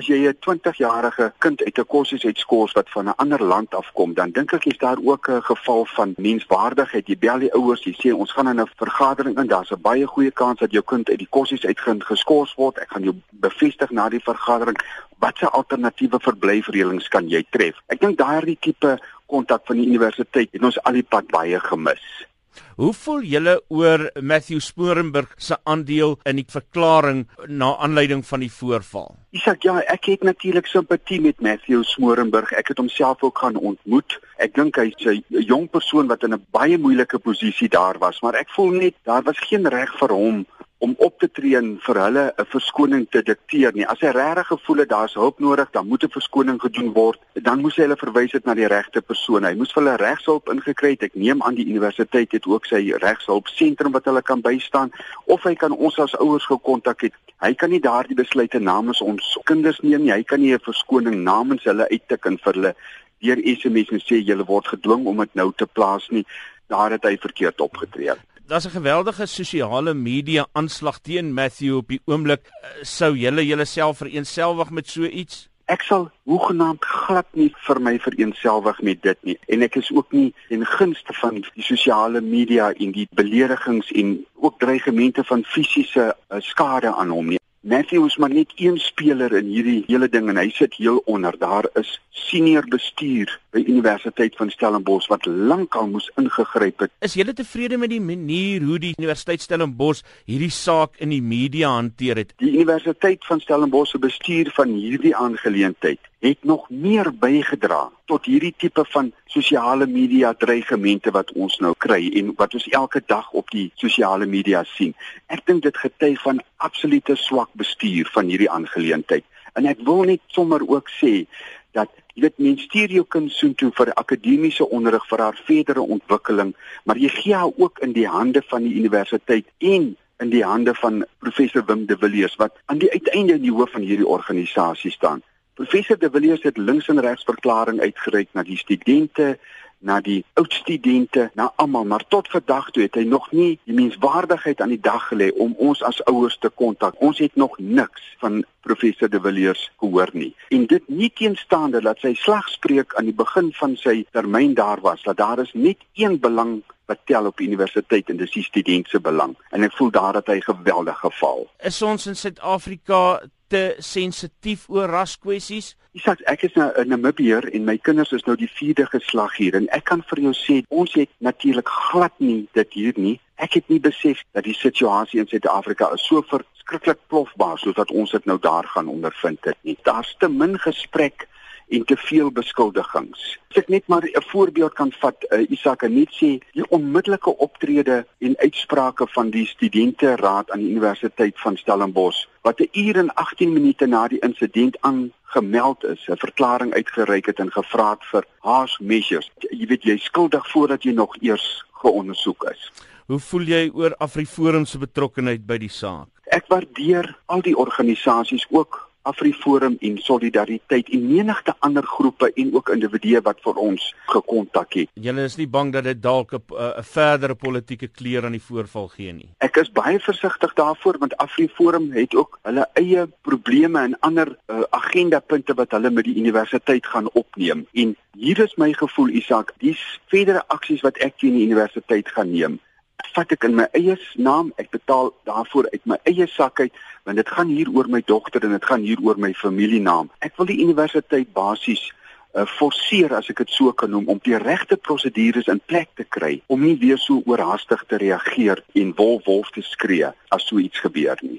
As jy 'n 20-jarige kind uit 'n kursus uitskors wat van 'n ander land afkom, dan dink ek is daar ook 'n geval van menswaardigheid. Jy bel die ouers, jy sê ons gaan in 'n vergadering in, daar's 'n baie goeie kans dat jou kind uit die kursus uitgaan geskort word. Ek gaan jou bevestig na die vergadering watse alternatiewe verblyfreëlings kan jy tref. Ek dink daardie tipe kontak van die universiteit het ons al die pad baie gemis. Hoe voel julle oor Matthew Sporenburg se aandeel in die verklaring na aanleiding van die voorval? Isak, ja, ek het natuurlik simpatie met Matthew Sporenburg. Ek het homself ook gaan ontmoet. Ek dink hy's 'n jong persoon wat in 'n baie moeilike posisie daar was, maar ek voel net daar was geen reg vir hom om op te tree en vir hulle 'n verskoning te dikteer nie. As hy regtig gevoel het daar's hulp nodig, dan moet 'n verskoning gedoen word. Dan moes hy hulle verwys het na die regte persoon. Hy moes vir hulle regshulp ingekry het. Ek neem aan die universiteit het ook sy regshulp sentrum wat hulle kan bystaan of hy kan ons as ouers gekontak het. Hy kan nie daardie besluite namens ons kinders neem nie. Hy kan nie 'n verskoning namens hulle uittik en vir hulle deur SMS en sê julle word gedwing om dit nou te plaas nie. Daar het hy verkeerd opgetree daar's 'n geweldige sosiale media aanslag teen Matthew op die oomblik. Eh, sou julle julleself vereenselwig met so iets? Ek sal hoegenaamd glad nie vir my vereenselwig met dit nie en ek is ook nie in gunste van die sosiale media en die beledigings en ook dreigemente van fisiese uh, skade aan hom nie. Matthew is maar net een speler in hierdie hele ding en hy sit heel onder. Daar is senior bestuur by Universiteit van Stellenbosch wat lankal moes ingegryp het. Is julle tevrede met die manier hoe die Universiteit Stellenbosch hierdie saak in die media hanteer het? Die Universiteit van Stellenbosch se bestuur van hierdie aangeleentheid het nog meer bygedra tot hierdie tipe van sosiale media dreigemente wat ons nou kry en wat ons elke dag op die sosiale media sien. Ek dink dit getuig van absolute swak bestuur van hierdie aangeleentheid. En ek wil net sommer ook sê dat jy weet mens stuur jou kind soontoe vir akademiese onderrig vir haar verdere ontwikkeling, maar jy gee haar ook in die hande van die universiteit en in die hande van professor Wim de Villiers wat aan die uiteinde in die hoof van hierdie organisasie staan. Professor de Villiers het links en regs verklaring uitgereik na die studente, na die oud studente, na almal, maar tot vandag toe het hy nog nie die menswaardigheid aan die dag gelê om ons as ouers te kontak. Ons het nog niks van professor De Villiers gehoor nie. En dit nie teenstaande dat sy slagspreuk aan die begin van sy termyn daar was, dat daar is net een belang wat tel op universiteit en dis die student se belang. En ek voel daar dat hy geweldig geval. Is ons in Suid-Afrika te sensitief oor raskwessies? Isak, ek is nou 'n Namibier en my kinders is nou die vierde geslag hier en ek kan vir jou sê ons het natuurlik glad nie dit hier nie. Ek het nie besef dat die situasie in Suid-Afrika so verskriklik plofbaar soos wat ons dit nou daar gaan ondervind het nie. Daar's te min gesprek en te veel beskuldigings. As ek net maar 'n voorbeeld kan vat, uh, Isak en net sê die onmiddellike optrede en uitsprake van die studenteraad aan die Universiteit van Stellenbosch wat 'n uur en 18 minute na die insident aangemeld is, 'n verklaring uitgereik het en gevra het vir haas measures. Jy weet jy skuldig voordat jy nog eers geondersoek is. Hoe voel jy oor Afriforum se betrokkeheid by die saak? Ek waardeer al die organisasies ook Afriforum en Solidariteit en menigte ander groepe en ook individue wat vir ons gekontak het. Julle is nie bang dat dit dalk 'n uh, verdere politieke kleur aan die voorval gee nie. Ek is baie versigtig daarvoor want Afriforum het ook hulle eie probleme en ander uh, agendapunte wat hulle met die universiteit gaan opneem. En hier is my gevoel Isak, dis verdere aksies wat ek teen die universiteit gaan neem vat ek in my eie naam, ek betaal daarvoor uit my eie sak uit, want dit gaan hier oor my dogter en dit gaan hier oor my familienaam. Ek wil die universiteit basies uh, forceer as ek dit so kan noem om die regte prosedures in plek te kry om nie weer so oorhaastig te reageer en wolf wolf te skree as so iets gebeur nie.